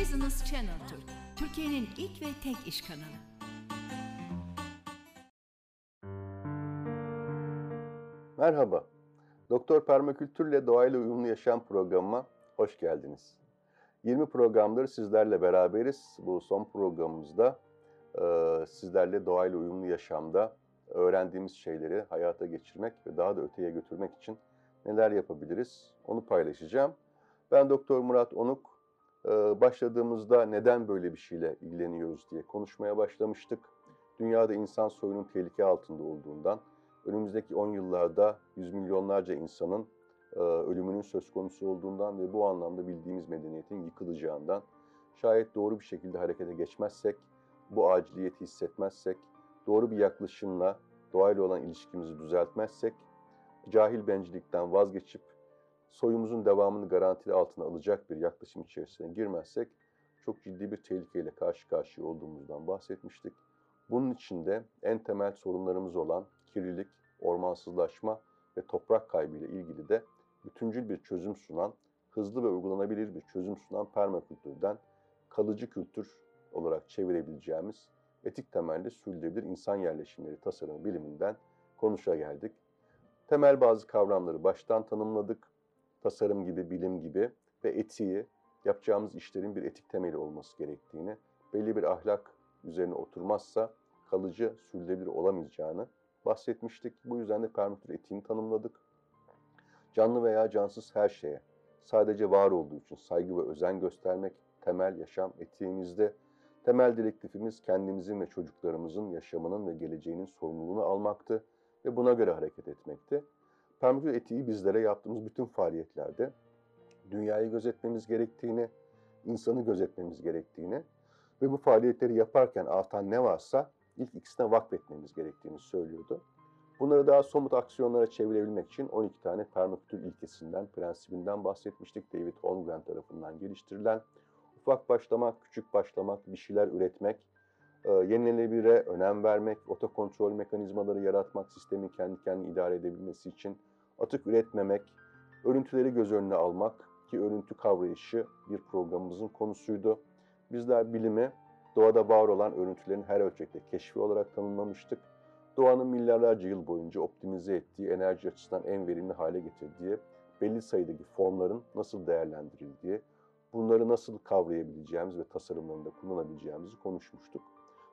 Business Channel Türk, Türkiye'nin ilk ve tek iş kanalı. Merhaba. Doktor Permakültürle Doğayla Uyumlu Yaşam programıma hoş geldiniz. 20 programdır sizlerle beraberiz. Bu son programımızda e, sizlerle doğayla uyumlu yaşamda öğrendiğimiz şeyleri hayata geçirmek ve daha da öteye götürmek için neler yapabiliriz onu paylaşacağım. Ben Doktor Murat Onuk. E, başladığımızda neden böyle bir şeyle ilgileniyoruz diye konuşmaya başlamıştık. Dünyada insan soyunun tehlike altında olduğundan, önümüzdeki 10 yıllarda yüz milyonlarca insanın e, ölümünün söz konusu olduğundan ve bu anlamda bildiğimiz medeniyetin yıkılacağından, şayet doğru bir şekilde harekete geçmezsek, bu aciliyeti hissetmezsek, doğru bir yaklaşımla doğayla olan ilişkimizi düzeltmezsek, cahil bencillikten vazgeçip soyumuzun devamını garantili altına alacak bir yaklaşım içerisine girmezsek çok ciddi bir tehlikeyle karşı karşıya olduğumuzdan bahsetmiştik. Bunun içinde en temel sorunlarımız olan kirlilik, ormansızlaşma ve toprak kaybı ile ilgili de bütüncül bir çözüm sunan, hızlı ve uygulanabilir bir çözüm sunan permakültürden kalıcı kültür olarak çevirebileceğimiz etik temelli sürdürülebilir insan yerleşimleri tasarımı biliminden konuşa geldik. Temel bazı kavramları baştan tanımladık. Tasarım gibi, bilim gibi ve etiği, yapacağımız işlerin bir etik temeli olması gerektiğini, belli bir ahlak üzerine oturmazsa kalıcı, sürdürülebilir olamayacağını bahsetmiştik. Bu yüzden de permakültür etiğini tanımladık. Canlı veya cansız her şeye sadece var olduğu için saygı ve özen göstermek temel yaşam etiğimizde. Temel direktifimiz kendimizin ve çocuklarımızın yaşamının ve geleceğinin sorumluluğunu almaktı ve buna göre hareket etmekti. Permakültür etiği bizlere yaptığımız bütün faaliyetlerde dünyayı gözetmemiz gerektiğini, insanı gözetmemiz gerektiğini ve bu faaliyetleri yaparken artan ne varsa ilk ikisine vakfetmemiz gerektiğini söylüyordu. Bunları daha somut aksiyonlara çevirebilmek için 12 tane permakültür ilkesinden, prensibinden bahsetmiştik. David Holmgren tarafından geliştirilen ufak başlamak, küçük başlamak, bir şeyler üretmek, e, yenilenebilire önem vermek, otokontrol mekanizmaları yaratmak, sistemin kendi kendini idare edebilmesi için atık üretmemek, örüntüleri göz önüne almak ki örüntü kavrayışı bir programımızın konusuydu. Bizler bilimi doğada var olan örüntülerin her ölçekte keşfi olarak tanımlamıştık. Doğanın milyarlarca yıl boyunca optimize ettiği, enerji açısından en verimli hale getirdiği, belli sayıdaki formların nasıl değerlendirildiği, bunları nasıl kavrayabileceğimiz ve tasarımlarında kullanabileceğimizi konuşmuştuk.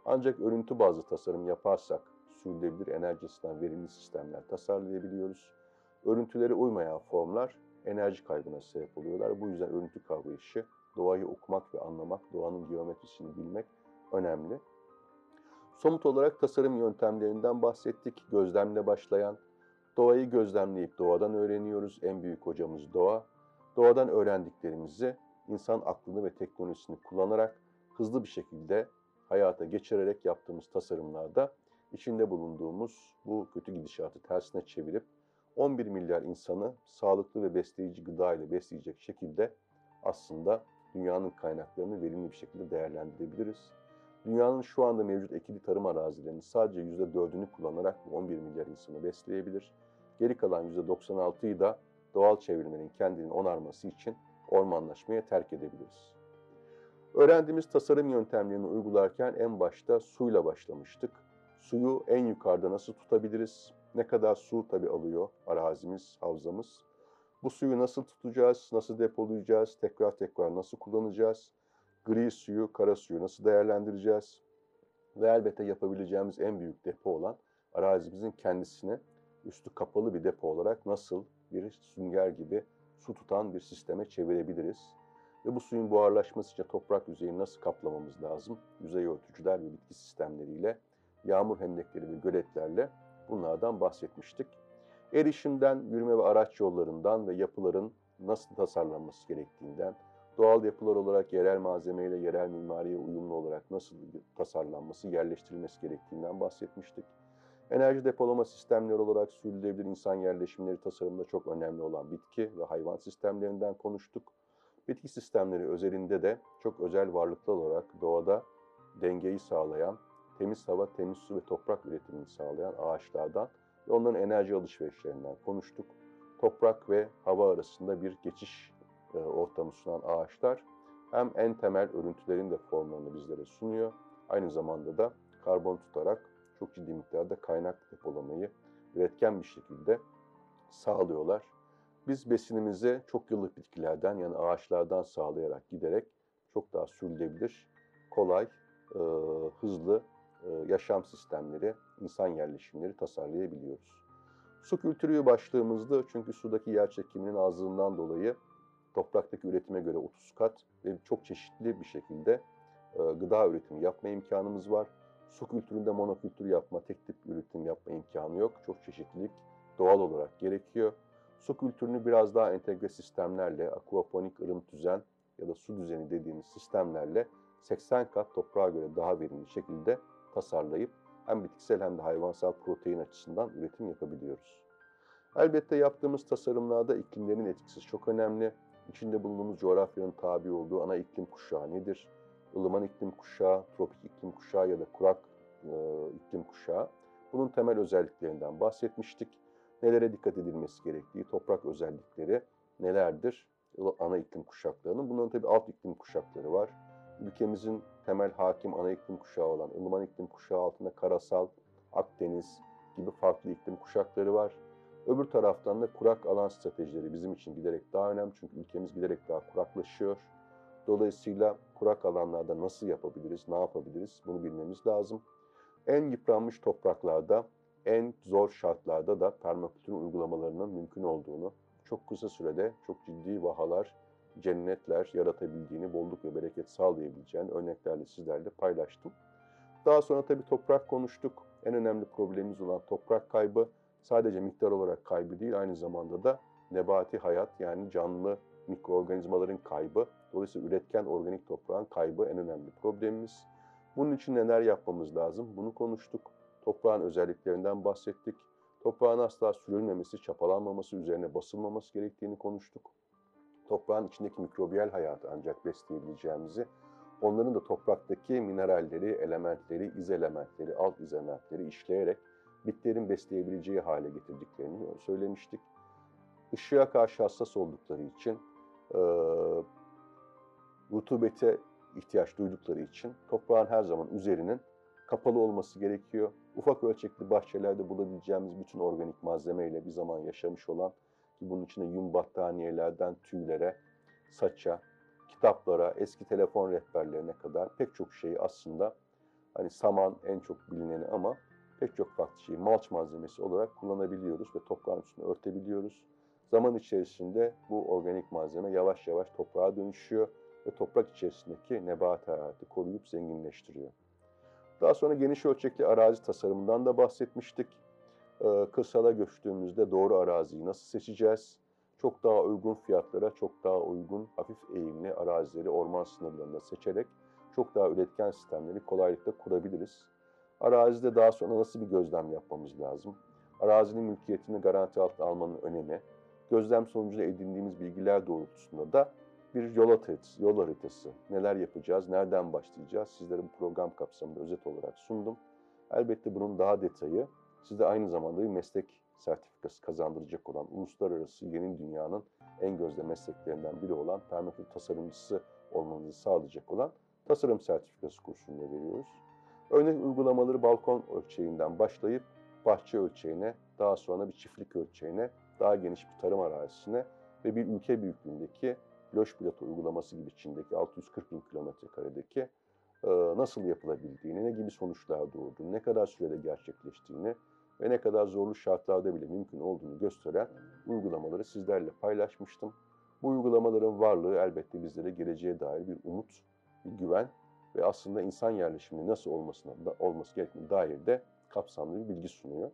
Ancak örüntü bazlı tasarım yaparsak sürdürülebilir enerji açısından verimli sistemler tasarlayabiliyoruz. Örüntülere uymayan formlar enerji kaybına sebep oluyorlar. Bu yüzden örüntü kavrayışı, doğayı okumak ve anlamak, doğanın geometrisini bilmek önemli. Somut olarak tasarım yöntemlerinden bahsettik. Gözlemle başlayan, doğayı gözlemleyip doğadan öğreniyoruz. En büyük hocamız doğa. Doğadan öğrendiklerimizi insan aklını ve teknolojisini kullanarak hızlı bir şekilde hayata geçirerek yaptığımız tasarımlarda içinde bulunduğumuz bu kötü gidişatı tersine çevirip 11 milyar insanı sağlıklı ve besleyici gıda ile besleyecek şekilde aslında dünyanın kaynaklarını verimli bir şekilde değerlendirebiliriz. Dünyanın şu anda mevcut ekili tarım arazilerinin sadece %4'ünü kullanarak bu 11 milyar insanı besleyebilir. Geri kalan %96'yı da doğal çevirmenin kendini onarması için ormanlaşmaya terk edebiliriz. Öğrendiğimiz tasarım yöntemlerini uygularken en başta suyla başlamıştık. Suyu en yukarıda nasıl tutabiliriz? Ne kadar su tabi alıyor arazimiz, havzamız? Bu suyu nasıl tutacağız, nasıl depolayacağız, tekrar tekrar nasıl kullanacağız? Gri suyu, kara suyu nasıl değerlendireceğiz? Ve elbette yapabileceğimiz en büyük depo olan arazimizin kendisine üstü kapalı bir depo olarak nasıl bir sünger gibi su tutan bir sisteme çevirebiliriz? Ve bu suyun buharlaşması için toprak yüzeyini nasıl kaplamamız lazım? Yüzey örtücüler ve bitki sistemleriyle, yağmur hendekleri ve göletlerle bunlardan bahsetmiştik. Erişimden, yürüme ve araç yollarından ve yapıların nasıl tasarlanması gerektiğinden, doğal yapılar olarak yerel malzemeyle yerel mimariye uyumlu olarak nasıl tasarlanması, yerleştirilmesi gerektiğinden bahsetmiştik. Enerji depolama sistemleri olarak sürdürülebilir insan yerleşimleri tasarımında çok önemli olan bitki ve hayvan sistemlerinden konuştuk. Bitki sistemleri özelinde de çok özel varlıklar olarak doğada dengeyi sağlayan, temiz hava, temiz su ve toprak üretimini sağlayan ağaçlardan ve onların enerji alışverişlerinden konuştuk. Toprak ve hava arasında bir geçiş e, ortamı sunan ağaçlar hem en temel örüntülerin de formlarını bizlere sunuyor. Aynı zamanda da karbon tutarak çok ciddi miktarda kaynak depolamayı üretken bir şekilde sağlıyorlar. Biz besinimizi çok yıllık bitkilerden yani ağaçlardan sağlayarak giderek çok daha sürdürülebilir, kolay, e, hızlı e, yaşam sistemleri, insan yerleşimleri tasarlayabiliyoruz. Su kültürü başlığımızda çünkü sudaki yer çekiminin azlığından dolayı topraktaki üretime göre 30 kat ve çok çeşitli bir şekilde e, gıda üretimi yapma imkanımız var. Su kültüründe monokültür yapma, tek tip üretim yapma imkanı yok. Çok çeşitlilik doğal olarak gerekiyor. Su kültürünü biraz daha entegre sistemlerle, aquaponik ırım düzen ya da su düzeni dediğimiz sistemlerle 80 kat toprağa göre daha verimli şekilde tasarlayıp hem bitkisel hem de hayvansal protein açısından üretim yapabiliyoruz. Elbette yaptığımız tasarımlarda iklimlerin etkisi çok önemli. İçinde bulunduğumuz coğrafyanın tabi olduğu ana iklim kuşağı nedir? ılıman iklim kuşağı, tropik iklim kuşağı ya da kurak e, iklim kuşağı. Bunun temel özelliklerinden bahsetmiştik. Nelere dikkat edilmesi gerektiği, toprak özellikleri nelerdir ana iklim kuşaklarının. Bunların tabii alt iklim kuşakları var. Ülkemizin temel hakim ana iklim kuşağı olan ılıman iklim kuşağı altında karasal, Akdeniz gibi farklı iklim kuşakları var. Öbür taraftan da kurak alan stratejileri bizim için giderek daha önemli çünkü ülkemiz giderek daha kuraklaşıyor. Dolayısıyla kurak alanlarda nasıl yapabiliriz, ne yapabiliriz bunu bilmemiz lazım. En yıpranmış topraklarda, en zor şartlarda da permakültürün uygulamalarının mümkün olduğunu, çok kısa sürede çok ciddi vahalar, cennetler yaratabildiğini, bolluk ve bereket sağlayabileceğini örneklerle sizlerle paylaştım. Daha sonra tabii toprak konuştuk. En önemli problemimiz olan toprak kaybı sadece miktar olarak kaybı değil, aynı zamanda da nebati hayat yani canlı mikroorganizmaların kaybı, dolayısıyla üretken organik toprağın kaybı en önemli problemimiz. Bunun için neler yapmamız lazım? Bunu konuştuk. Toprağın özelliklerinden bahsettik. Toprağın asla sürülmemesi, çapalanmaması, üzerine basılmaması gerektiğini konuştuk. Toprağın içindeki mikrobiyal hayatı ancak besleyebileceğimizi, onların da topraktaki mineralleri, elementleri, iz elementleri, alt iz elementleri işleyerek bitlerin besleyebileceği hale getirdiklerini söylemiştik. Işığa karşı hassas oldukları için e, rutubete ihtiyaç duydukları için toprağın her zaman üzerinin kapalı olması gerekiyor. Ufak ölçekli bahçelerde bulabileceğimiz bütün organik malzemeyle bir zaman yaşamış olan ki bunun içinde yün battaniyelerden tüylere, saça, kitaplara, eski telefon rehberlerine kadar pek çok şeyi aslında hani saman en çok bilineni ama pek çok farklı şeyi malç malzemesi olarak kullanabiliyoruz ve toprağın üstünü örtebiliyoruz. Zaman içerisinde bu organik malzeme yavaş yavaş toprağa dönüşüyor ve toprak içerisindeki nebat hayatı koruyup zenginleştiriyor. Daha sonra geniş ölçekli arazi tasarımından da bahsetmiştik. Ee, kırsala göçtüğümüzde doğru araziyi nasıl seçeceğiz? Çok daha uygun fiyatlara, çok daha uygun, hafif eğimli arazileri orman sınırlarında seçerek çok daha üretken sistemleri kolaylıkla kurabiliriz. Arazide daha sonra nasıl bir gözlem yapmamız lazım? Arazinin mülkiyetini garanti altına almanın önemi, gözlem sonucunda edindiğimiz bilgiler doğrultusunda da bir yol haritası, yol haritası. Neler yapacağız, nereden başlayacağız sizlere bu program kapsamında özet olarak sundum. Elbette bunun daha detayı size aynı zamanda bir meslek sertifikası kazandıracak olan uluslararası yeni dünyanın en gözde mesleklerinden biri olan permakültür tasarımcısı olmanızı sağlayacak olan tasarım sertifikası kursunda veriyoruz. Örnek uygulamaları balkon ölçeğinden başlayıp bahçe ölçeğine, daha sonra bir çiftlik ölçeğine, daha geniş bir tarım arazisine ve bir ülke büyüklüğündeki Loş Plato uygulaması gibi Çin'deki 640 bin kilometre karedeki e, nasıl yapılabildiğini, ne gibi sonuçlar doğurduğunu, ne kadar sürede gerçekleştiğini ve ne kadar zorlu şartlarda bile mümkün olduğunu gösteren uygulamaları sizlerle paylaşmıştım. Bu uygulamaların varlığı elbette bizlere geleceğe dair bir umut, bir güven ve aslında insan yerleşiminin nasıl olmasına olması gerektiğine dair de kapsamlı bir bilgi sunuyor.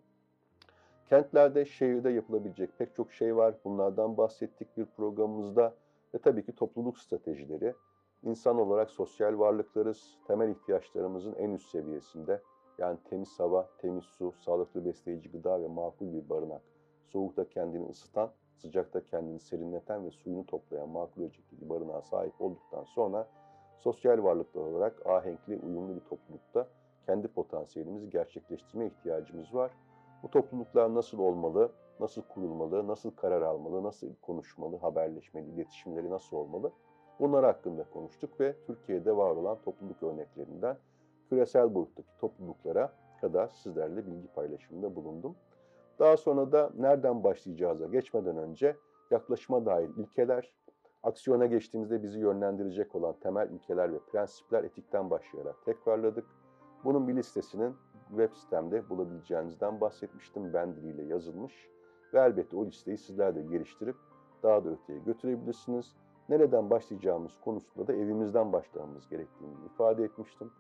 Kentlerde, şehirde yapılabilecek pek çok şey var. Bunlardan bahsettik bir programımızda ve tabii ki topluluk stratejileri. İnsan olarak sosyal varlıklarız. Temel ihtiyaçlarımızın en üst seviyesinde yani temiz hava, temiz su, sağlıklı besleyici gıda ve makul bir barınak. Soğukta kendini ısıtan, sıcakta kendini serinleten ve suyunu toplayan makul ölçekli bir barınağa sahip olduktan sonra sosyal varlıklar olarak ahenkli, uyumlu bir toplulukta kendi potansiyelimizi gerçekleştirme ihtiyacımız var. Bu topluluklar nasıl olmalı, nasıl kurulmalı, nasıl karar almalı, nasıl konuşmalı, haberleşmeli, iletişimleri nasıl olmalı? Bunlar hakkında konuştuk ve Türkiye'de var olan topluluk örneklerinden küresel boyuttaki topluluklara kadar sizlerle bilgi paylaşımında bulundum. Daha sonra da nereden başlayacağıza geçmeden önce yaklaşıma dair ilkeler, aksiyona geçtiğimizde bizi yönlendirecek olan temel ilkeler ve prensipler etikten başlayarak tekrarladık. Bunun bir listesinin web sitemde bulabileceğinizden bahsetmiştim. Ben diliyle yazılmış ve elbette o listeyi sizler de geliştirip daha da öteye götürebilirsiniz. Nereden başlayacağımız konusunda da evimizden başlamamız gerektiğini ifade etmiştim.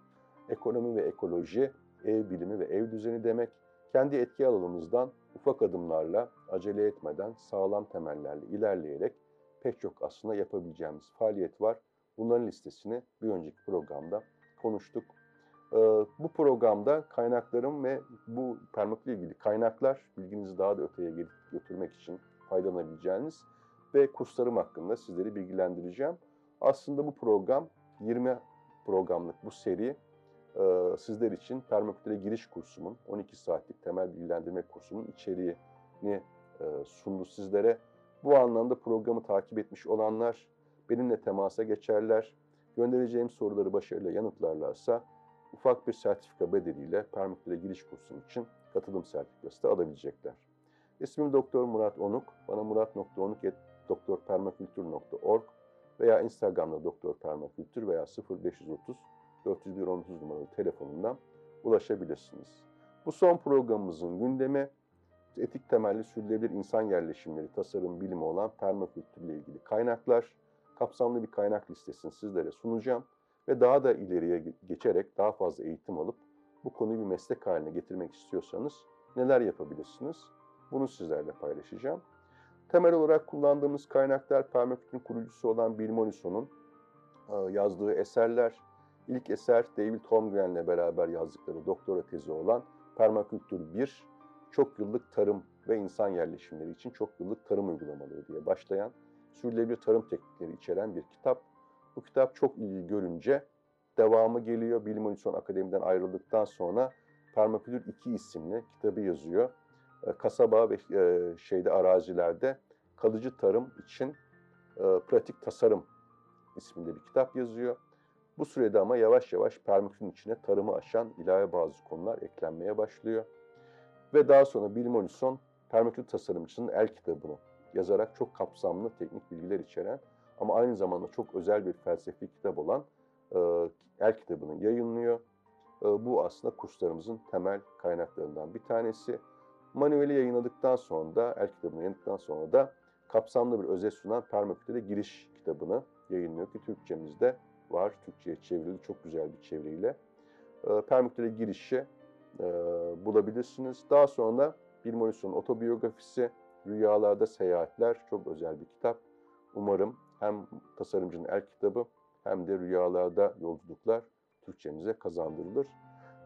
Ekonomi ve ekoloji, ev bilimi ve ev düzeni demek. Kendi etki alanımızdan ufak adımlarla, acele etmeden, sağlam temellerle ilerleyerek pek çok aslında yapabileceğimiz faaliyet var. Bunların listesini bir önceki programda konuştuk. Ee, bu programda kaynaklarım ve bu permakültürle ilgili kaynaklar bilginizi daha da öteye götürmek için faydalanabileceğiniz ve kurslarım hakkında sizleri bilgilendireceğim. Aslında bu program 20 programlık bu seri e, sizler için permakültüre giriş kursumun 12 saatlik temel bilgilendirme kursumun içeriğini e, sundu sizlere. Bu anlamda programı takip etmiş olanlar benimle temasa geçerler. Göndereceğim soruları başarıyla yanıtlarlarsa ufak bir sertifika bedeliyle permakültüre giriş kursum için katılım sertifikası da alabilecekler. İsmim Doktor Murat Onuk. Bana murat.onuk.doktorpermakültür.org veya Instagram'da Doktor Permakültür veya 0530 401 30 numaralı telefonundan ulaşabilirsiniz. Bu son programımızın gündemi etik temelli sürdürülebilir insan yerleşimleri, tasarım bilimi olan permakültür ile ilgili kaynaklar. Kapsamlı bir kaynak listesini sizlere sunacağım ve daha da ileriye geçerek daha fazla eğitim alıp bu konuyu bir meslek haline getirmek istiyorsanız neler yapabilirsiniz? Bunu sizlerle paylaşacağım. Temel olarak kullandığımız kaynaklar permakültürün kurucusu olan Bill Morrison'un yazdığı eserler. İlk eser David Holmgren'le beraber yazdıkları doktora tezi olan Permakültür 1, çok yıllık tarım ve insan yerleşimleri için çok yıllık tarım uygulamaları diye başlayan sürdürülebilir tarım teknikleri içeren bir kitap. Bu kitap çok ilgi görünce devamı geliyor. Bilim Morrison Akademi'den ayrıldıktan sonra Permakültür 2 isimli kitabı yazıyor. Kasaba ve şeyde arazilerde kalıcı tarım için pratik tasarım isminde bir kitap yazıyor. Bu sürede ama yavaş yavaş permakültürün içine tarımı aşan ilave bazı konular eklenmeye başlıyor. Ve daha sonra Bill Mollison permakültür tasarımcısının el kitabını yazarak çok kapsamlı teknik bilgiler içeren ama aynı zamanda çok özel bir felsefi kitap olan e, el kitabını yayınlıyor. E, bu aslında kurslarımızın temel kaynaklarından bir tanesi. Manueli yayınladıktan sonra da, el kitabını yayınladıktan sonra da kapsamlı bir özet sunan permakültüre giriş kitabını yayınlıyor ki Türkçemizde var. Türkçe'ye çevrildi çok güzel bir çeviriyle. E, permakültüre girişi e, bulabilirsiniz. Daha sonra Bill Morrison'un otobiyografisi, Rüyalarda Seyahatler çok özel bir kitap. Umarım hem tasarımcının el kitabı hem de Rüyalarda Yolculuklar Türkçemize kazandırılır.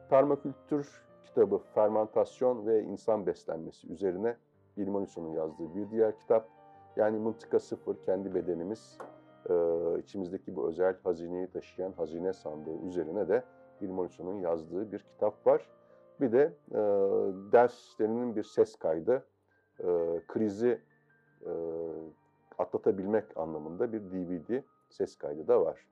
Permakültür kitabı Fermentasyon ve İnsan Beslenmesi üzerine Bill Morrison'un yazdığı bir diğer kitap. Yani Mıntıka Sıfır, Kendi Bedenimiz, içimizdeki bu özel hazineyi taşıyan hazine sandığı üzerine de Bill Morrison'un yazdığı bir kitap var. Bir de e, derslerinin bir ses kaydı, e, krizi e, atlatabilmek anlamında bir DVD ses kaydı da var.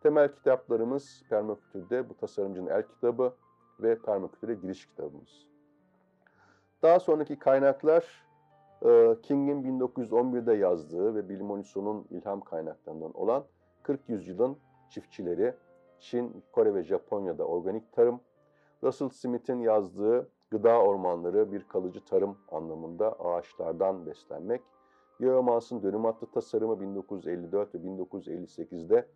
Temel kitaplarımız Permakültür'de bu tasarımcının el kitabı ve Permakültür'e giriş kitabımız. Daha sonraki kaynaklar King'in 1911'de yazdığı ve Bill Morrison'un ilham kaynaklarından olan 40 yüzyılın çiftçileri, Çin, Kore ve Japonya'da organik tarım, Russell Smith'in yazdığı gıda ormanları bir kalıcı tarım anlamında ağaçlardan beslenmek, Yeomans'ın dönüm hattı tasarımı 1954 ve 1958'de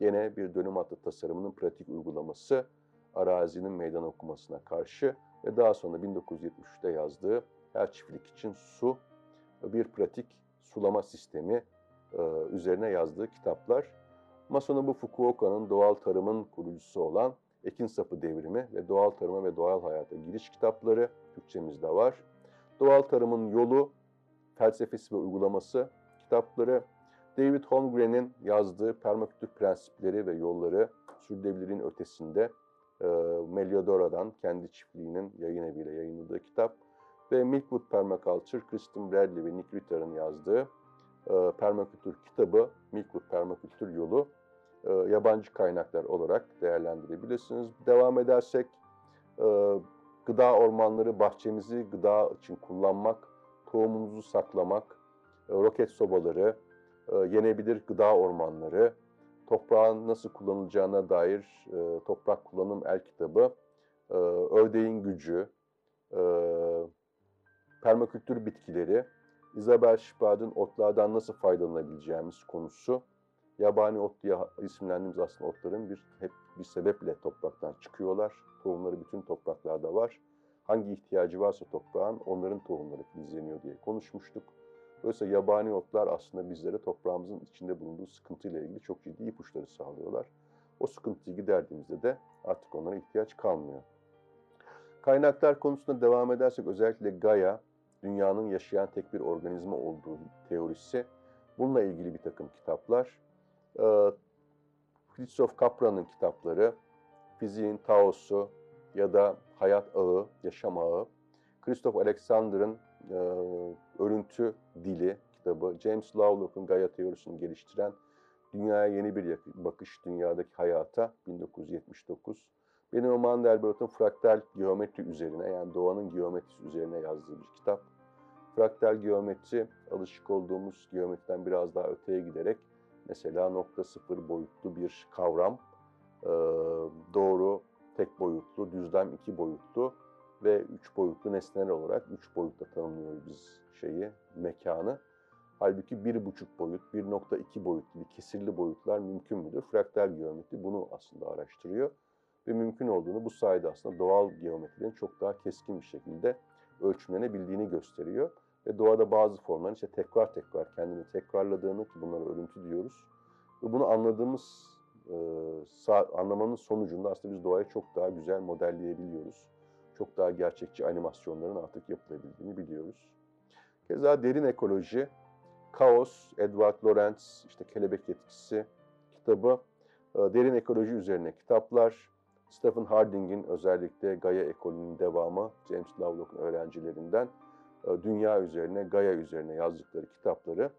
yine bir dönüm hattı tasarımının pratik uygulaması arazinin meydan okumasına karşı ve daha sonra 1973'te yazdığı her çiftlik için su bir pratik sulama sistemi üzerine yazdığı kitaplar. Masanobu Fukuoka'nın doğal tarımın kurucusu olan Ekin Sapı Devrimi ve Doğal Tarıma ve Doğal Hayata Giriş kitapları Türkçemizde var. Doğal Tarımın Yolu, Felsefesi ve Uygulaması kitapları, David Holmgren'in yazdığı Permakültür Prensipleri ve Yolları Sürdürülebilirliğin Ötesinde e, Meliodora'dan kendi çiftliğinin yayın eviyle yayınladığı kitap ve Milkwood Permaculture, Kristen Bradley ve Nick Ritter'ın yazdığı e, permakültür kitabı, Milkwood Permakültür Yolu e, yabancı kaynaklar olarak değerlendirebilirsiniz. Devam edersek e, gıda ormanları, bahçemizi gıda için kullanmak, tohumumuzu saklamak, e, roket sobaları, e, yenebilir gıda ormanları, toprağın nasıl kullanılacağına dair e, toprak kullanım el kitabı, ördeğin gücü, permakültür bitkileri, Isabel Spad'ın otlardan nasıl faydalanabileceğimiz konusu, yabani ot diye isimlendiğimiz aslında otların bir hep bir sebeple topraktan çıkıyorlar. Tohumları bütün topraklarda var. Hangi ihtiyacı varsa toprağın onların tohumları filizleniyor diye konuşmuştuk. Dolayısıyla yabani otlar aslında bizlere toprağımızın içinde bulunduğu sıkıntıyla ilgili çok ciddi ipuçları sağlıyorlar. O sıkıntıyı giderdiğimizde de artık onlara ihtiyaç kalmıyor. Kaynaklar konusunda devam edersek özellikle Gaia, dünyanın yaşayan tek bir organizma olduğu teorisi. Bununla ilgili bir takım kitaplar. Ee, Christoph Kapra'nın kitapları, Fiziğin Taosu ya da Hayat Ağı, Yaşam Ağı, Christoph Alexander'ın e, Örüntü Dili kitabı, James Lovelock'un Gaia teorisini geliştiren Dünyaya Yeni Bir Bakış Dünyadaki Hayata 1979. Benim o Mandelbrot'un fraktal geometri üzerine yani doğanın geometrisi üzerine yazdığı bir kitap. Fraktal geometri alışık olduğumuz geometriden biraz daha öteye giderek mesela nokta sıfır boyutlu bir kavram, doğru tek boyutlu, düzlem iki boyutlu ve üç boyutlu nesneler olarak üç boyutta tanımlıyoruz biz şeyi, mekanı. Halbuki bir buçuk boyut, 1.2 boyutlu bir kesirli boyutlar mümkün müdür? Fraktal geometri bunu aslında araştırıyor ve mümkün olduğunu bu sayede aslında doğal geometrinin çok daha keskin bir şekilde ölçümlenebildiğini gösteriyor. Ve doğada bazı formların işte tekrar tekrar kendini tekrarladığını ki bunlara örüntü diyoruz. Ve bunu anladığımız, anlamanın sonucunda aslında biz doğayı çok daha güzel modelleyebiliyoruz. Çok daha gerçekçi animasyonların artık yapılabildiğini biliyoruz. Keza derin ekoloji, Kaos, Edward Lorenz, işte Kelebek Etkisi kitabı, derin ekoloji üzerine kitaplar, Stephen Harding'in özellikle Gaia ekolünün devamı, James Lovelock'un öğrencilerinden dünya üzerine, Gaia üzerine yazdıkları kitapları,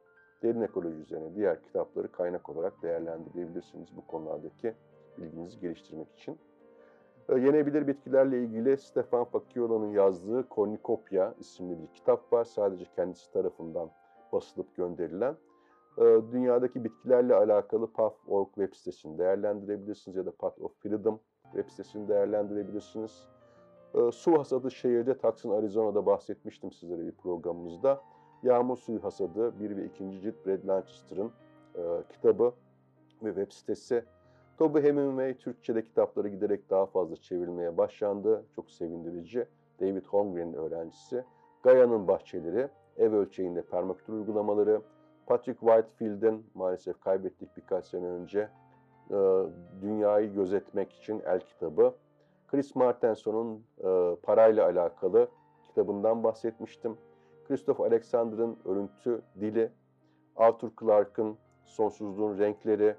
derin ekoloji üzerine diğer kitapları kaynak olarak değerlendirebilirsiniz bu konulardaki bilginizi geliştirmek için. Yenebilir bitkilerle ilgili Stefan Facchiola'nın yazdığı Cornucopia isimli bir kitap var. Sadece kendisi tarafından basılıp gönderilen. Dünyadaki bitkilerle alakalı Path.org web sitesini değerlendirebilirsiniz ya da Path of Freedom web sitesini değerlendirebilirsiniz. Su hasadı şehirde Tucson, Arizona'da bahsetmiştim sizlere bir programımızda. Yağmur suyu hasadı 1 ve 2. cilt Brad Lancaster'ın kitabı ve web sitesi. Toby Hemingway Türkçe'de kitapları giderek daha fazla çevrilmeye başlandı. Çok sevindirici. David Holmgren'in öğrencisi. Gaia'nın bahçeleri, ev ölçeğinde permakültür uygulamaları, Patrick Whitefield'in maalesef kaybettik birkaç sene önce Dünyayı Gözetmek için El kitabı. Chris Martenson'un parayla alakalı kitabından bahsetmiştim. Christoph Alexander'ın Örüntü Dili, Arthur Clarke'ın Sonsuzluğun Renkleri,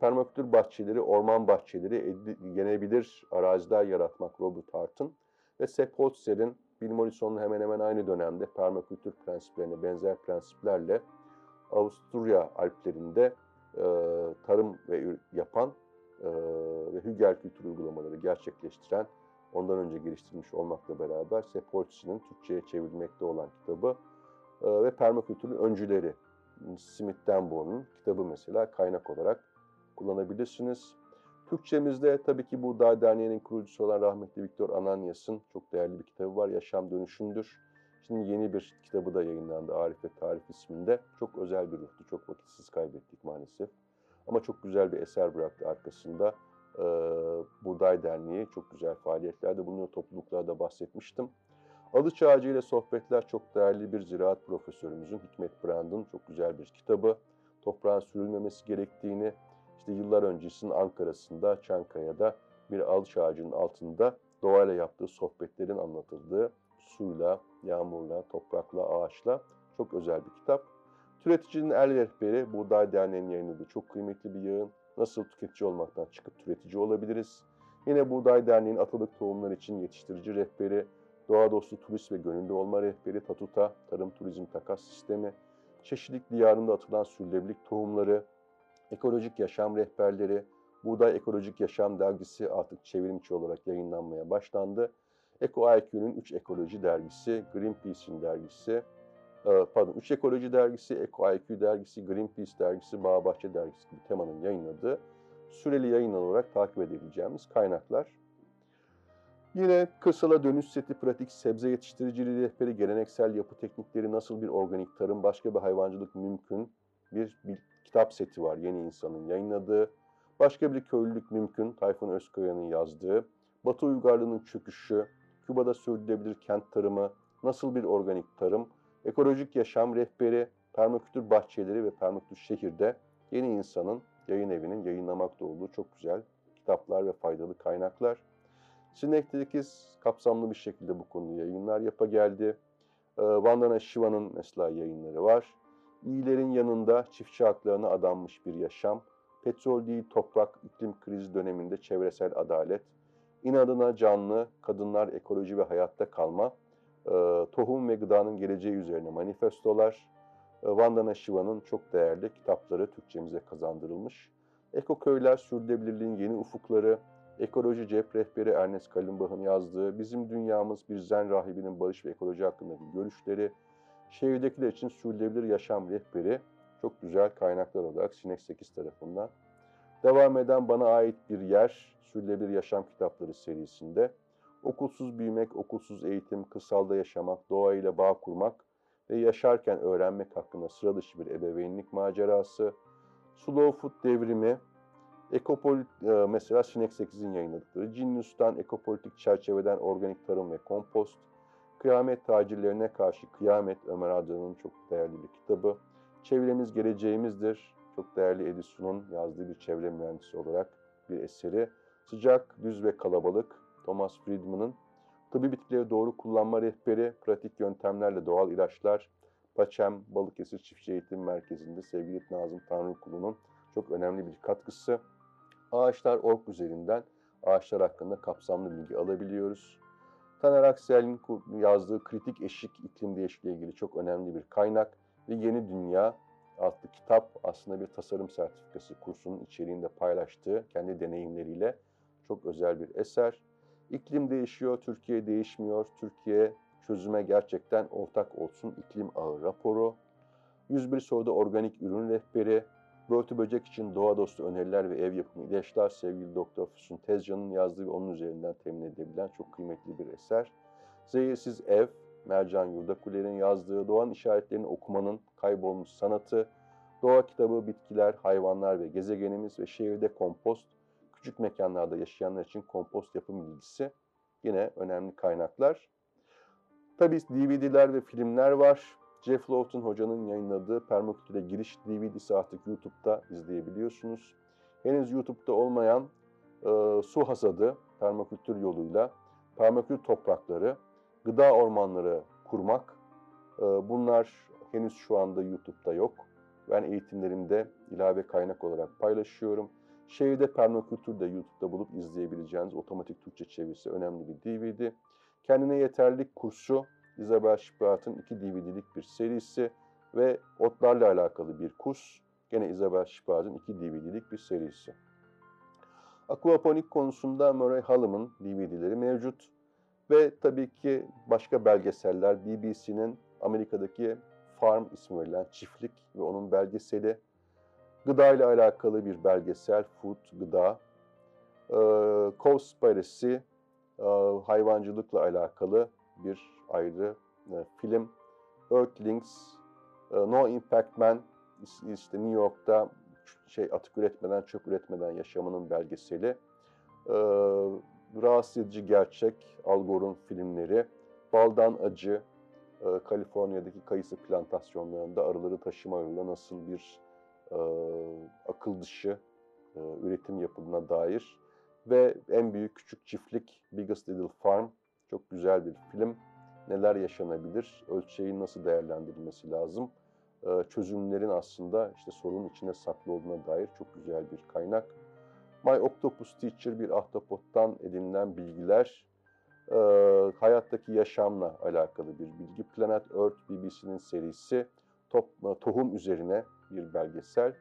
permakültür bahçeleri, orman bahçeleri, yenebilir araziler yaratmak Robert Hart'ın ve Sepp Holzer'in Bill Morrison'un hemen hemen aynı dönemde permakültür prensiplerine benzer prensiplerle Avusturya Alplerinde e, tarım ve yapan e, ve hügel kültür uygulamaları gerçekleştiren, ondan önce geliştirilmiş olmakla beraber Sepp Holzer'in Türkçe'ye çevrilmekte olan kitabı e, ve permakültürün öncüleri Smith Denbourne'un kitabı mesela kaynak olarak kullanabilirsiniz. Türkçemizde tabii ki bu Dağ Derneği'nin kurucusu olan rahmetli Viktor Ananias'ın çok değerli bir kitabı var. Yaşam Dönüşümdür. Şimdi yeni bir kitabı da yayınlandı Arif ve Tarif isminde. Çok özel bir ruhtu. Çok vakitsiz kaybettik maalesef. Ama çok güzel bir eser bıraktı arkasında. Ee, Buğday Derneği çok güzel faaliyetlerde bulunuyor. Topluluklarda bahsetmiştim. Alıç Ağacı ile Sohbetler çok değerli bir ziraat profesörümüzün Hikmet Brand'ın çok güzel bir kitabı. Toprağın sürülmemesi gerektiğini, işte yıllar öncesinin Ankara'sında, Çankaya'da bir alıç ağacının altında doğayla yaptığı sohbetlerin anlatıldığı suyla, yağmurla, toprakla, ağaçla çok özel bir kitap. Türeticinin El Rehberi, Buğday Derneği'nin yayınladığı çok kıymetli bir yayın. Nasıl tüketici olmaktan çıkıp türetici olabiliriz? Yine Buğday Derneği'nin atılık tohumlar için yetiştirici rehberi, doğa dostu turist ve gönüllü olma rehberi, Tatuta, Tarım Turizm Takas Sistemi, çeşitlilik diyarında atılan sürdürülebilirlik tohumları, ekolojik yaşam rehberleri, Buğday Ekolojik Yaşam dergisi artık çevrimçi olarak yayınlanmaya başlandı. Eko IQ'nun 3 ekoloji dergisi, Greenpeace'in dergisi, pardon 3 ekoloji dergisi, Eko IQ dergisi, Greenpeace dergisi, Bağbahçe dergisi gibi temanın yayınladığı süreli yayın olarak takip edebileceğimiz kaynaklar. Yine kırsala dönüş seti, pratik sebze yetiştiriciliği rehberi, geleneksel yapı teknikleri, nasıl bir organik tarım, başka bir hayvancılık mümkün bir, bir kitap seti var yeni insanın yayınladığı. Başka bir köylülük mümkün, Tayfun Özkaya'nın yazdığı. Batı uygarlığının çöküşü, Küba'da sürdürülebilir kent tarımı, nasıl bir organik tarım, ekolojik yaşam rehberi, permakültür bahçeleri ve permakültür şehirde yeni insanın yayın evinin yayınlamakta olduğu çok güzel kitaplar ve faydalı kaynaklar. Sinek'teki kapsamlı bir şekilde bu konuda yayınlar yapa geldi. Ee, Vandana Shiva'nın mesela yayınları var. İyilerin yanında çiftçi haklarına adanmış bir yaşam. Petrol değil toprak, iklim krizi döneminde çevresel adalet. İnadına canlı, kadınlar, ekoloji ve hayatta kalma. Ee, tohum ve gıdanın geleceği üzerine manifestolar. Ee, Vandana Shiva'nın çok değerli kitapları Türkçemize kazandırılmış. Eko Köyler Sürdürülebilirliğin Yeni Ufukları, Ekoloji Cep Rehberi Ernest Kallenbach'ın yazdığı Bizim Dünyamız Bir Zen Rahibinin Barış ve Ekoloji hakkındaki görüşleri, Şehirdekiler için Sürdürülebilir Yaşam Rehberi çok güzel kaynaklar olarak Sinek 8 tarafından. Devam eden Bana Ait Bir Yer, Sürdürülebilir Yaşam Kitapları serisinde Okulsuz büyümek, okulsuz eğitim, kırsalda yaşamak, doğayla bağ kurmak ve yaşarken öğrenmek hakkında sıra dışı bir ebeveynlik macerası, Slow Food devrimi, Ekopolit, mesela Sinek 8'in yayınladıkları, Cinnus'tan ekopolitik çerçeveden organik tarım ve kompost, Kıyamet tacirlerine karşı Kıyamet Ömer Adan'ın çok değerli bir kitabı, Çevremiz geleceğimizdir, çok değerli Edison'un yazdığı bir çevre mühendisi olarak bir eseri, Sıcak, Düz ve Kalabalık, Thomas Friedman'ın Tıbbi bitkileri doğru kullanma rehberi, pratik yöntemlerle doğal ilaçlar, Paçem Balıkesir Çiftçi Eğitim Merkezi'nde sevgili Nazım Tanrıkulu'nun çok önemli bir katkısı. Ağaçlar.org üzerinden ağaçlar hakkında kapsamlı bilgi alabiliyoruz. Taner Aksel'in yazdığı Kritik Eşik iklim değişikliği ilgili çok önemli bir kaynak ve Yeni Dünya adlı kitap aslında bir tasarım sertifikası kursunun içeriğinde paylaştığı kendi deneyimleriyle çok özel bir eser. İklim değişiyor, Türkiye değişmiyor. Türkiye çözüme gerçekten ortak olsun iklim ağı raporu. 101 soruda organik ürün rehberi, börtü böcek için doğa dostu öneriler ve ev yapımı ilaçlar sevgili Doktor Füsun Tezcan'ın yazdığı ve onun üzerinden temin edebilen çok kıymetli bir eser. Zehirsiz Ev, Mercan Yurdakuler'in yazdığı Doğan işaretlerini okumanın kaybolmuş sanatı, Doğa kitabı, bitkiler, hayvanlar ve gezegenimiz ve şehirde kompost, küçük mekanlarda yaşayanlar için kompost yapım bilgisi yine önemli kaynaklar. Tabii DVD'ler ve filmler var. Jeff Lawton hocanın yayınladığı Permakültüre Giriş DVD'si artık YouTube'da izleyebiliyorsunuz. Henüz YouTube'da olmayan e, su hasadı permakültür yoluyla, permakültür toprakları, gıda ormanları kurmak e, bunlar henüz şu anda YouTube'da yok. Ben eğitimlerimde ilave kaynak olarak paylaşıyorum. Şehirde permakültür de YouTube'da bulup izleyebileceğiniz otomatik Türkçe çevirisi önemli bir DVD. Kendine yeterlilik kursu Isabel Şipaat'ın iki DVD'lik bir serisi ve otlarla alakalı bir kurs. Gene Isabel Şipaat'ın iki DVD'lik bir serisi. Aquaponik konusunda Murray Hallam'ın DVD'leri mevcut. Ve tabii ki başka belgeseller BBC'nin Amerika'daki Farm ismi verilen çiftlik ve onun belgeseli. Gıda ile alakalı bir belgesel, Food, Gıda. Ee, Cowspiracy, e, hayvancılıkla alakalı bir ayrı e, film. Earthlings, e, No Impact Man, işte New York'ta şey atık üretmeden, çöp üretmeden yaşamının belgeseli. E, rahatsız edici gerçek, Al Gore'un filmleri. Baldan Acı, e, Kaliforniya'daki kayısı plantasyonlarında arıları taşıma yoluyla nasıl bir e, akıl dışı e, üretim yapıldığına dair ve en büyük küçük çiftlik Biggest Little Farm çok güzel bir film. Neler yaşanabilir, ölçeğin nasıl değerlendirilmesi lazım, e, çözümlerin aslında işte sorunun içinde saklı olduğuna dair çok güzel bir kaynak. My Octopus Teacher bir ahtapottan edinilen bilgiler, e, hayattaki yaşamla alakalı bir bilgi. Planet Earth BBC'nin serisi, top, e, tohum üzerine bir belgesel.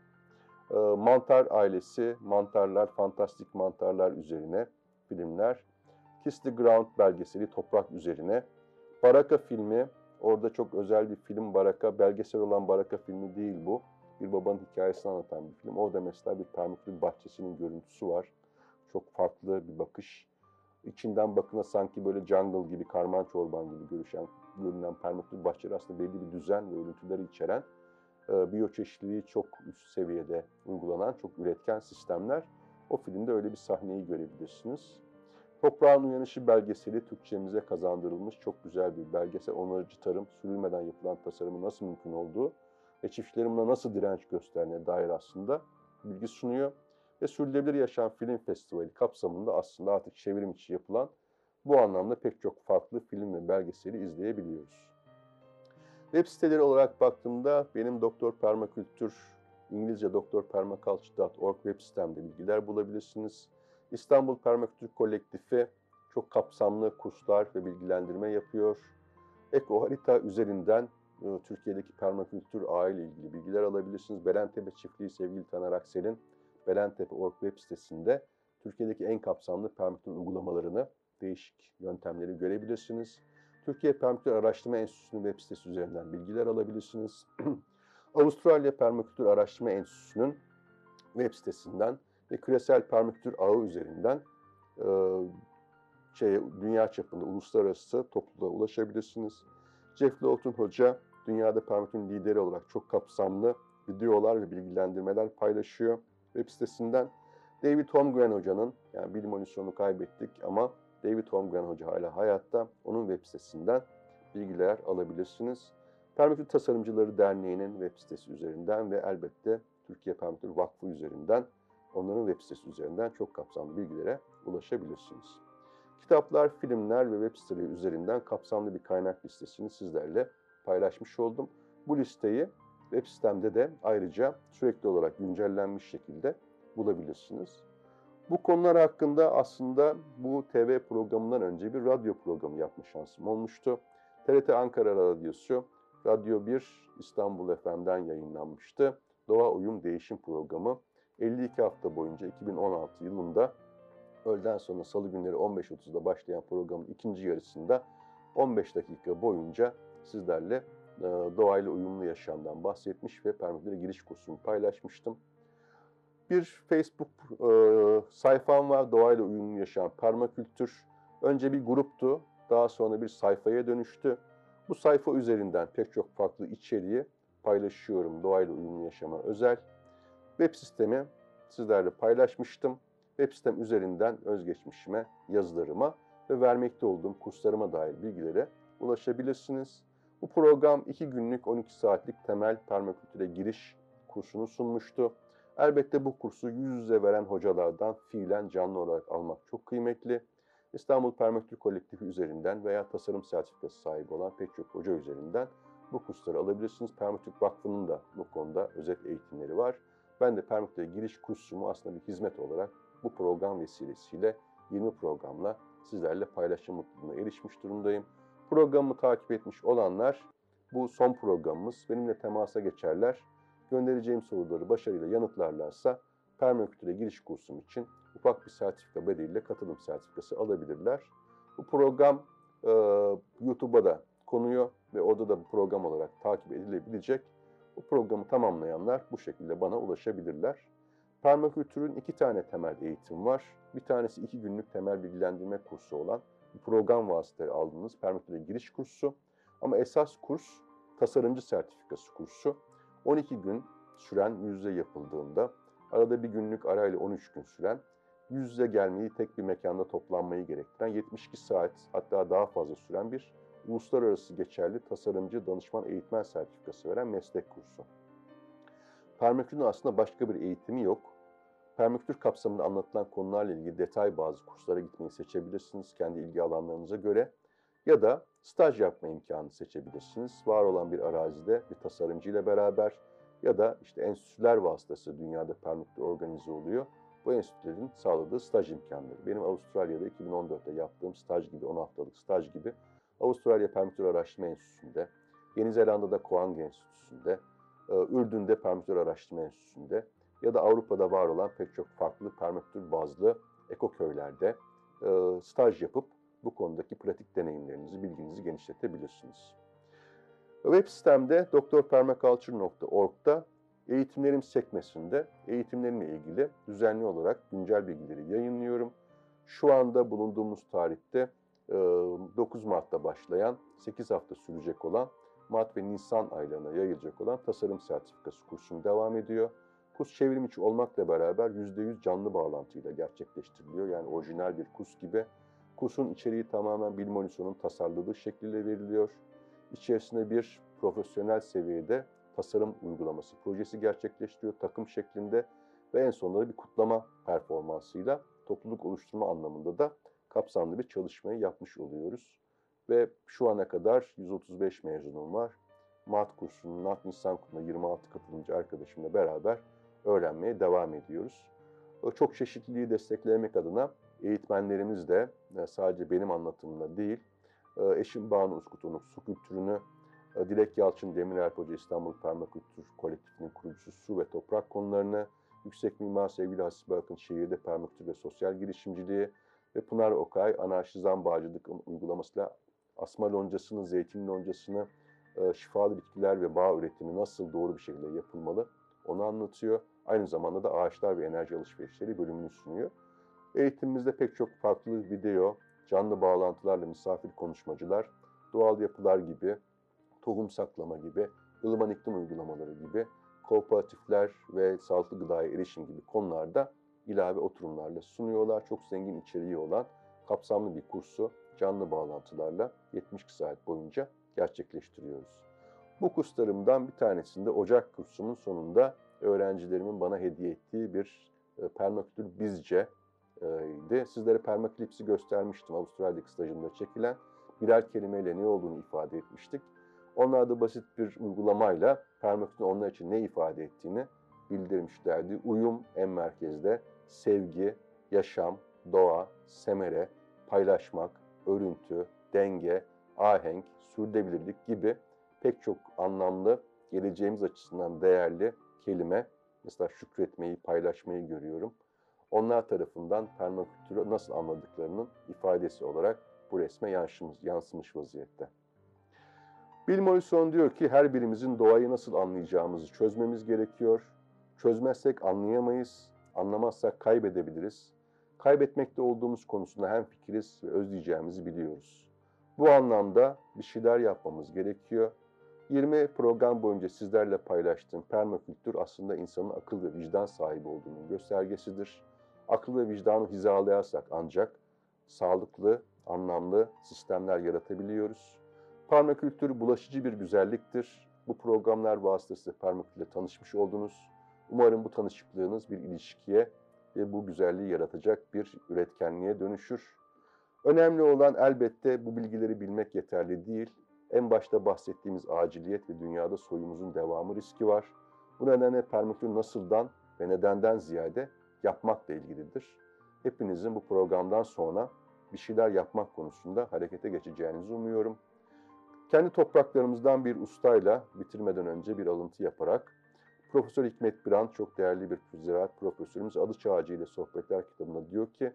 E, Mantar ailesi, mantarlar, fantastik mantarlar üzerine filmler. Kiss the Ground belgeseli toprak üzerine. Baraka filmi, orada çok özel bir film Baraka, belgesel olan Baraka filmi değil bu. Bir babanın hikayesini anlatan bir film. Orada mesela bir permüklü bahçesinin görüntüsü var. Çok farklı bir bakış. İçinden bakına sanki böyle jungle gibi, karman çorban gibi görüşen, görünen permüklü bahçeler aslında belli bir düzen ve örüntüleri içeren biyoçeşitliliği çok üst seviyede uygulanan, çok üretken sistemler. O filmde öyle bir sahneyi görebilirsiniz. Toprağın Uyanışı belgeseli Türkçemize kazandırılmış çok güzel bir belgesel. Onarıcı tarım, sürülmeden yapılan tasarımı nasıl mümkün olduğu ve çiftçilerin buna nasıl direnç gösterdiğine dair aslında bilgi sunuyor. Ve Sürdürülebilir Yaşam Film Festivali kapsamında aslında artık çevrim içi yapılan bu anlamda pek çok farklı film ve belgeseli izleyebiliyoruz. Web siteleri olarak baktığımda benim Doktor Permakültür, İngilizce doktorpermaculture.org web sitemde bilgiler bulabilirsiniz. İstanbul Permakültür Kolektifi çok kapsamlı kurslar ve bilgilendirme yapıyor. Eko harita üzerinden e, Türkiye'deki permakültür ağı ile ilgili bilgiler alabilirsiniz. Belentepe Çiftliği sevgili Taner Aksel'in Belentepe.org web sitesinde Türkiye'deki en kapsamlı permakültür uygulamalarını, değişik yöntemleri görebilirsiniz. Türkiye Permakültür Araştırma Enstitüsü'nün web sitesi üzerinden bilgiler alabilirsiniz. Avustralya Permakültür Araştırma Enstitüsü'nün web sitesinden ve küresel permakültür ağı üzerinden e, şey, dünya çapında uluslararası topluluğa ulaşabilirsiniz. Jeff Lawton Hoca dünyada permakültürün lideri olarak çok kapsamlı videolar ve bilgilendirmeler paylaşıyor web sitesinden. David Holmgren Hoca'nın, yani bilim oyuncusunu kaybettik ama David Holmgren Hoca hala hayatta. Onun web sitesinden bilgiler alabilirsiniz. Permakültür Tasarımcıları Derneği'nin web sitesi üzerinden ve elbette Türkiye Permakültür Vakfı üzerinden, onların web sitesi üzerinden çok kapsamlı bilgilere ulaşabilirsiniz. Kitaplar, filmler ve web siteleri üzerinden kapsamlı bir kaynak listesini sizlerle paylaşmış oldum. Bu listeyi web sitemde de ayrıca sürekli olarak güncellenmiş şekilde bulabilirsiniz. Bu konular hakkında aslında bu TV programından önce bir radyo programı yapma şansım olmuştu. TRT Ankara Radyosu, Radyo 1 İstanbul FM'den yayınlanmıştı. Doğa Uyum Değişim Programı 52 hafta boyunca 2016 yılında öğleden sonra salı günleri 15.30'da başlayan programın ikinci yarısında 15 dakika boyunca sizlerle doğayla uyumlu yaşamdan bahsetmiş ve permakültüre giriş kursunu paylaşmıştım. Bir Facebook e, sayfam var, doğayla uyumlu yaşam permakültür. Önce bir gruptu, daha sonra bir sayfaya dönüştü. Bu sayfa üzerinden pek çok farklı içeriği paylaşıyorum doğayla uyumlu yaşama özel. Web sistemi sizlerle paylaşmıştım. Web sitem üzerinden özgeçmişime, yazılarıma ve vermekte olduğum kurslarıma dair bilgilere ulaşabilirsiniz. Bu program 2 günlük 12 saatlik temel permakültüre giriş kursunu sunmuştu. Elbette bu kursu yüz yüze veren hocalardan fiilen canlı olarak almak çok kıymetli. İstanbul Permakültür Kolektifi üzerinden veya tasarım sertifikası sahibi olan pek çok hoca üzerinden bu kursları alabilirsiniz. Permakültür Vakfı'nın da bu konuda özet eğitimleri var. Ben de permakültüre giriş kursumu aslında bir hizmet olarak bu program vesilesiyle 20 programla sizlerle paylaşım mutluluğuna erişmiş durumdayım. Programımı takip etmiş olanlar bu son programımız. Benimle temasa geçerler. Göndereceğim soruları başarıyla yanıtlarlarsa permakültüre giriş kursum için ufak bir sertifika bedeliyle katılım sertifikası alabilirler. Bu program e, YouTube'a da konuyor ve orada da bu program olarak takip edilebilecek. Bu programı tamamlayanlar bu şekilde bana ulaşabilirler. Permakültürün iki tane temel eğitim var. Bir tanesi iki günlük temel bilgilendirme kursu olan bir program vasıtayla aldığınız permakültüre giriş kursu. Ama esas kurs tasarımcı sertifikası kursu. 12 gün süren yüzde yapıldığında arada bir günlük arayla 13 gün süren yüz yüze gelmeyi tek bir mekanda toplanmayı gerektiren 72 saat hatta daha fazla süren bir uluslararası geçerli tasarımcı danışman eğitmen sertifikası veren meslek kursu. Permakültürün aslında başka bir eğitimi yok. Permakültür kapsamında anlatılan konularla ilgili detay bazı kurslara gitmeyi seçebilirsiniz kendi ilgi alanlarınıza göre. Ya da staj yapma imkanı seçebilirsiniz. Var olan bir arazide bir tasarımcı ile beraber ya da işte enstitüler vasıtası dünyada permakültür organize oluyor. Bu enstitülerin sağladığı staj imkanları. Benim Avustralya'da 2014'te yaptığım staj gibi, 10 haftalık staj gibi Avustralya Permakültür Araştırma Enstitüsü'nde, Yeni Zelanda'da Koang Enstitüsü'nde, e, Ürdün'de Permakultür Araştırma Enstitüsü'nde ya da Avrupa'da var olan pek çok farklı permakultür bazlı ekoköylerde e, staj yapıp bu konudaki pratik deneyimlerinizi, bilginizi genişletebilirsiniz. Web sitemde drpermaculture.org'da eğitimlerim sekmesinde eğitimlerimle ilgili düzenli olarak güncel bilgileri yayınlıyorum. Şu anda bulunduğumuz tarihte 9 Mart'ta başlayan 8 hafta sürecek olan Mart ve Nisan aylarına yayılacak olan tasarım sertifikası kursum devam ediyor. Kurs çevrim içi olmakla beraber %100 canlı bağlantıyla gerçekleştiriliyor. Yani orijinal bir kurs gibi. Kursun içeriği tamamen Bill Mollison tasarladığı şekliyle veriliyor. İçerisinde bir profesyonel seviyede tasarım uygulaması projesi gerçekleştiriyor takım şeklinde ve en sonunda bir kutlama performansıyla topluluk oluşturma anlamında da kapsamlı bir çalışmayı yapmış oluyoruz. Ve şu ana kadar 135 mezunum var. Mart kursunun Mart Nisan kursununda 26 katılımcı arkadaşımla beraber öğrenmeye devam ediyoruz. Çok çeşitliliği desteklemek adına eğitmenlerimiz de e, sadece benim anlatımımla değil, e, eşim Banu Uskutunuk su kültürünü, e, Dilek Yalçın Demirel Hoca İstanbul Permakültür Kolektifinin kurucusu su ve toprak konularını, Yüksek Mimar sevgili Hasibe Akın şehirde permakültür ve sosyal girişimciliği ve Pınar Okay anarşizan bağcılık uygulamasıyla asma loncasını, zeytin loncasını, şifalı bitkiler ve bağ üretimi nasıl doğru bir şekilde yapılmalı onu anlatıyor. Aynı zamanda da ağaçlar ve enerji alışverişleri bölümünü sunuyor. Eğitimimizde pek çok farklı video, canlı bağlantılarla misafir konuşmacılar, doğal yapılar gibi, tohum saklama gibi, ılıman iklim uygulamaları gibi, kooperatifler ve sağlıklı gıdaya erişim gibi konularda ilave oturumlarla sunuyorlar. Çok zengin içeriği olan kapsamlı bir kursu canlı bağlantılarla 72 saat boyunca gerçekleştiriyoruz. Bu kurslarımdan bir tanesinde Ocak kursumun sonunda öğrencilerimin bana hediye ettiği bir e, permakültür bizce idi. Sizlere permaklipsi göstermiştim Avustralya'daki stajımda çekilen. Birer kelimeyle ne olduğunu ifade etmiştik. Onlar da basit bir uygulamayla permakültürün onlar için ne ifade ettiğini bildirmişlerdi. Uyum en merkezde, sevgi, yaşam, doğa, semere, paylaşmak, örüntü, denge, ahenk, sürdürülebilirlik gibi pek çok anlamlı, geleceğimiz açısından değerli kelime, mesela şükretmeyi, paylaşmayı görüyorum. Onlar tarafından permakültürü nasıl anladıklarının ifadesi olarak bu resme yansımış, yansımış vaziyette. Bill Mollison diyor ki her birimizin doğayı nasıl anlayacağımızı çözmemiz gerekiyor. Çözmezsek anlayamayız, anlamazsak kaybedebiliriz. Kaybetmekte olduğumuz konusunda hem fikiriz ve özleyeceğimizi biliyoruz. Bu anlamda bir şeyler yapmamız gerekiyor. 20 program boyunca sizlerle paylaştığım permakültür aslında insanın akıl ve vicdan sahibi olduğunun göstergesidir. Akıl ve vicdanı hizalayarsak ancak sağlıklı, anlamlı sistemler yaratabiliyoruz. Permakültür bulaşıcı bir güzelliktir. Bu programlar vasıtasıyla permakültürle tanışmış oldunuz. Umarım bu tanışıklığınız bir ilişkiye ve bu güzelliği yaratacak bir üretkenliğe dönüşür. Önemli olan elbette bu bilgileri bilmek yeterli değil. En başta bahsettiğimiz aciliyet ve dünyada soyumuzun devamı riski var. Bu nedenle permakültür nasıldan ve nedenden ziyade yapmakla ilgilidir. Hepinizin bu programdan sonra bir şeyler yapmak konusunda harekete geçeceğinizi umuyorum. Kendi topraklarımızdan bir ustayla bitirmeden önce bir alıntı yaparak Profesör Hikmet Biran çok değerli bir ziraat profesörümüz Adıç Ağacı ile Sohbetler kitabında diyor ki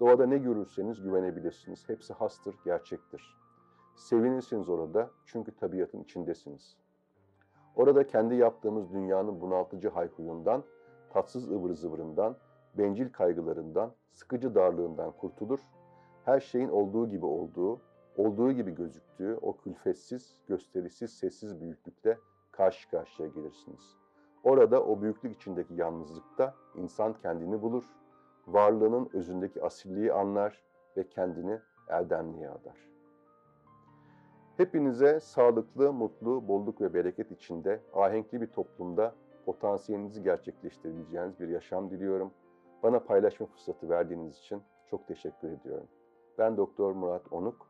Doğada ne görürseniz güvenebilirsiniz. Hepsi hastır, gerçektir. Sevinirsiniz orada çünkü tabiatın içindesiniz. Orada kendi yaptığımız dünyanın bunaltıcı hayhuyundan, tatsız ıvır zıvırından, bencil kaygılarından, sıkıcı darlığından kurtulur. Her şeyin olduğu gibi olduğu, olduğu gibi gözüktüğü o külfetsiz, gösterisiz, sessiz büyüklükle karşı karşıya gelirsiniz. Orada o büyüklük içindeki yalnızlıkta insan kendini bulur, varlığının özündeki asilliği anlar ve kendini erdemliğe adar. Hepinize sağlıklı, mutlu, bolluk ve bereket içinde, ahenkli bir toplumda potansiyelinizi gerçekleştirebileceğiniz bir yaşam diliyorum. Bana paylaşma fırsatı verdiğiniz için çok teşekkür ediyorum. Ben Doktor Murat Onuk,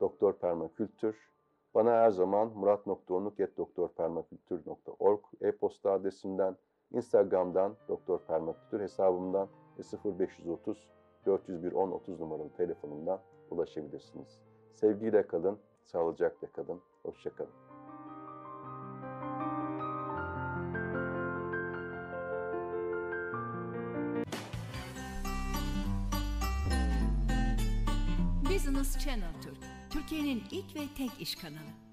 Doktor Permakültür. Bana her zaman murat.onuk.doktorpermakültür.org e-posta adresinden, Instagram'dan, Doktor Permakültür hesabımdan ve 0530 401 10 30 numaralı telefonumdan ulaşabilirsiniz. Sevgiyle kalın, sağlıcakla kalın, hoşçakalın. Business Channel Türk, Türkiye'nin ilk ve tek iş kanalı.